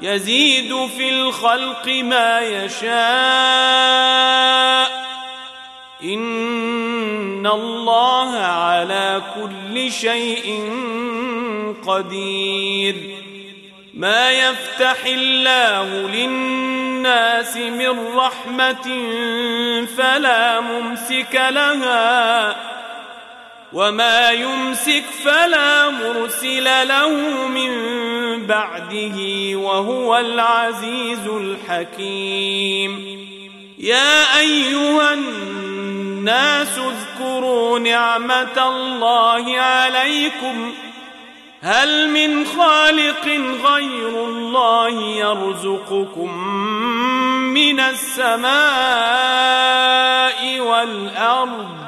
يزيد في الخلق ما يشاء. إن الله على كل شيء قدير. ما يفتح الله للناس من رحمة فلا ممسك لها. وما يمسك فلا مرسل له من بعده وهو العزيز الحكيم يا ايها الناس اذكروا نعمه الله عليكم هل من خالق غير الله يرزقكم من السماء والارض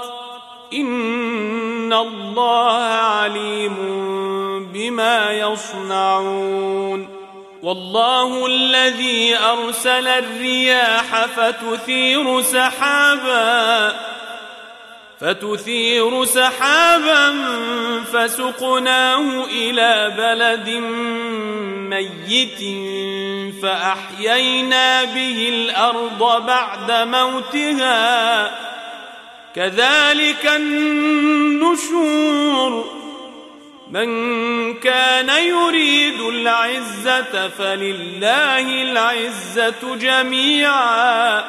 إن الله عليم بما يصنعون والله الذي أرسل الرياح فتثير سحابا فتثير سحابا فسقناه إلى بلد ميت فأحيينا به الأرض بعد موتها كذلك النشور. من كان يريد العزة فلله العزة جميعا.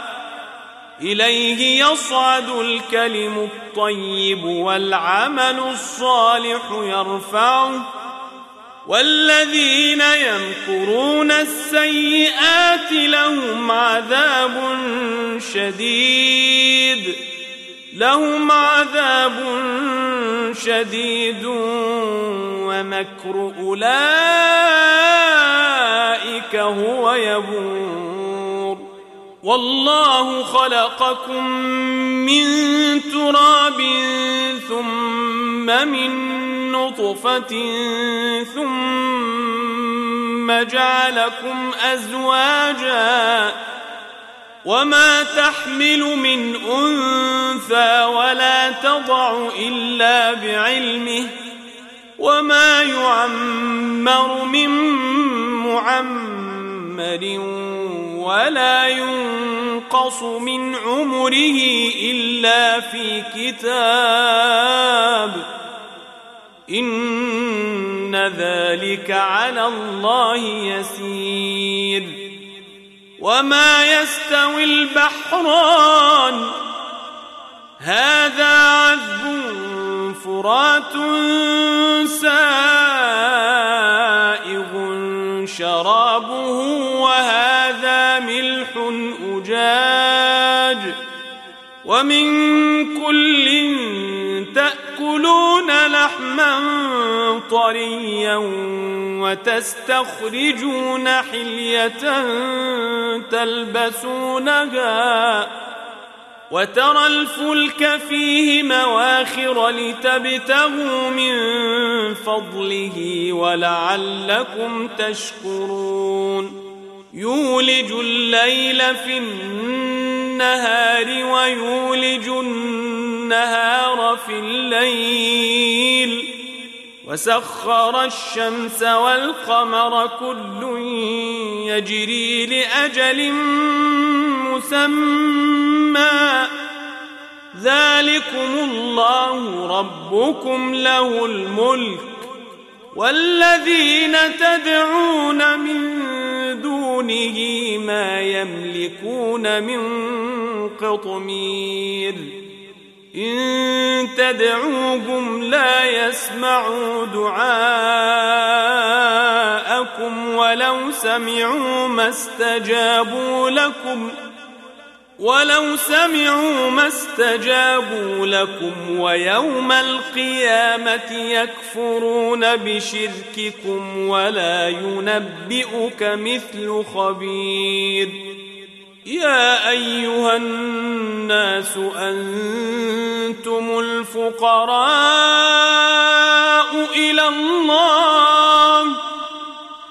إليه يصعد الكلم الطيب والعمل الصالح يرفعه. والذين يمكرون السيئات لهم عذاب شديد. لهم عذاب شديد ومكر أولئك هو يبور. والله خلقكم من تراب ثم من نطفة ثم جعلكم أزواجاً وما تحمل من انثى ولا تضع الا بعلمه وما يعمر من معمر ولا ينقص من عمره الا في كتاب إن ذلك على الله يسير وما يستوي البحران. هذا عذب فرات سائغ شرابه وهذا ملح طريا وتستخرجون حلية تلبسونها وترى الفلك فيه مواخر لتبتغوا من فضله ولعلكم تشكرون. يولج الليل في النهار ويولج النهار في الليل. وسخر الشمس والقمر كل يجري لأجل مسمى. ذلكم الله ربكم له الملك. والذين تدعون من دونه ما يملكون من قطمير. إن تدعوهم لا يسمعوا دعاءكم ولو سمعوا ما استجابوا لكم ۖ ولو سمعوا ما استجابوا لكم ويوم القيامة يكفرون بشرككم ولا ينبئك مثل خبير يا أيها الناس أنتم الفقراء إلى الله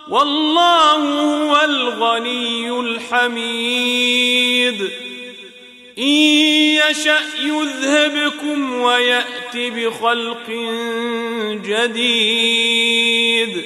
والله هو الغني الحميد. إن يشأ يذهبكم ويأت بخلق جديد.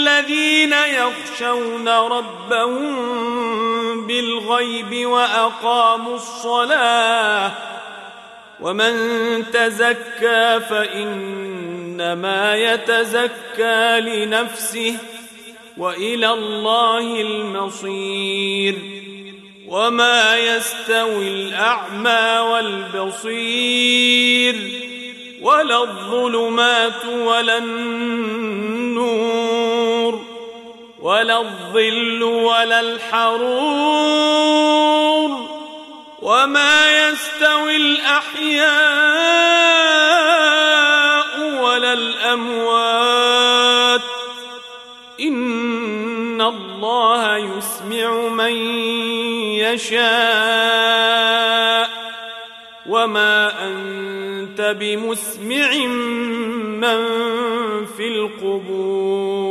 الذين يخشون ربهم بالغيب وأقاموا الصلاة ومن تزكى فإنما يتزكى لنفسه وإلى الله المصير وما يستوي الأعمى والبصير ولا الظلمات ولا النور ولا الظل ولا الحرور وما يستوي الأحياء ولا الأموات. إن الله يسمع من يشاء. وما أنت بمسمع من في القبور.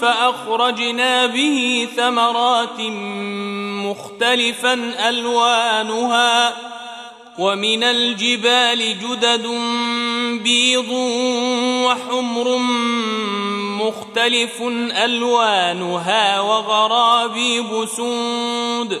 فأخرجنا به ثمرات مختلفا ألوانها ومن الجبال جدد بيض وحمر مختلف ألوانها وغرابيب سود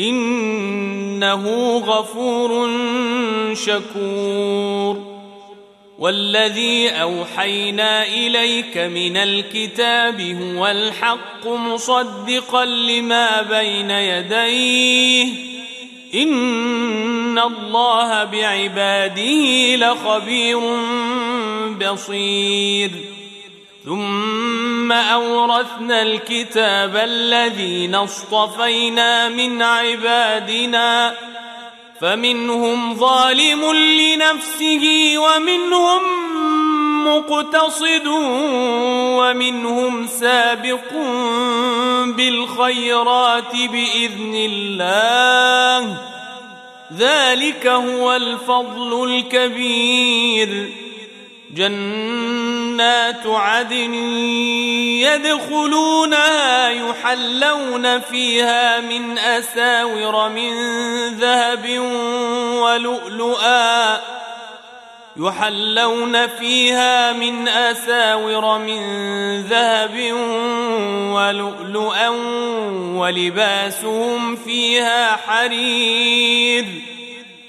إنه غفور شكور. والذي أوحينا إليك من الكتاب هو الحق مصدقا لما بين يديه. إن الله بعباده لخبير بصير. ثم أورثنا الكتاب الذين اصطفينا من عبادنا فمنهم ظالم لنفسه ومنهم مقتصد ومنهم سابق بالخيرات بإذن الله. ذلك هو الفضل الكبير. جنات عدن يدخلونها يحلون فيها من أساور من ذهب ولؤلؤا يحلون فيها من أساور من ذهب ولؤلؤا ولباسهم فيها حرير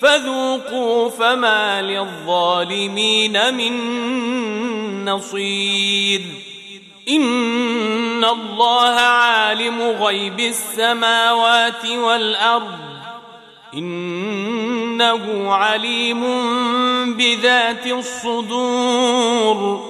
فذوقوا فما للظالمين من نصير. إن الله عالم غيب السماوات والأرض. إنه عليم بذات الصدور.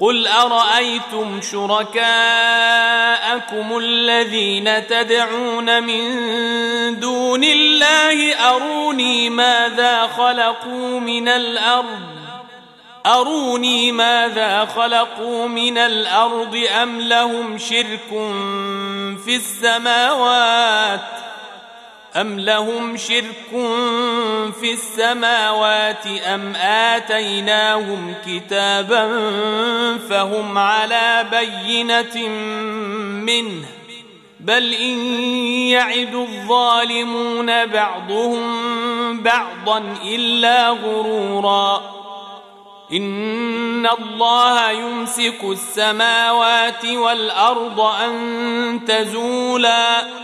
قل ارايتم شركاءكم الذين تدعون من دون الله اروني ماذا خلقوا من الأرض؟ اروني ماذا خلقوا من الأرض ام لهم شرك في السماوات أم لهم شرك في السماوات أم آتيناهم كتابا فهم على بينة منه بل إن يعد الظالمون بعضهم بعضا إلا غرورا إن الله يمسك السماوات والأرض أن تزولا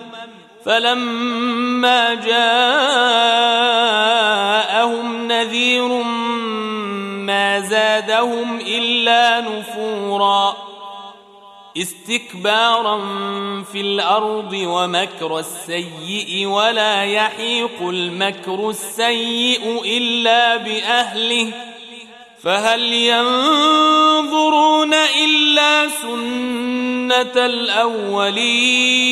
فلما جاءهم نذير ما زادهم إلا نفورا استكبارا في الأرض ومكر السيء ولا يحيق المكر السيء إلا بأهله فهل ينظرون إلا سنة الأولين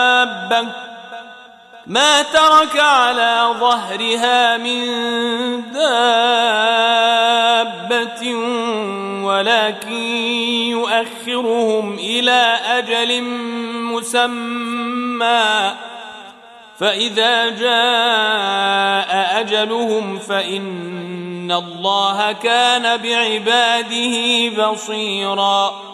ما ترك على ظهرها من دابة ولكن يؤخرهم إلى أجل مسمى. فإذا جاء أجلهم فإن الله كان بعباده بصيراً.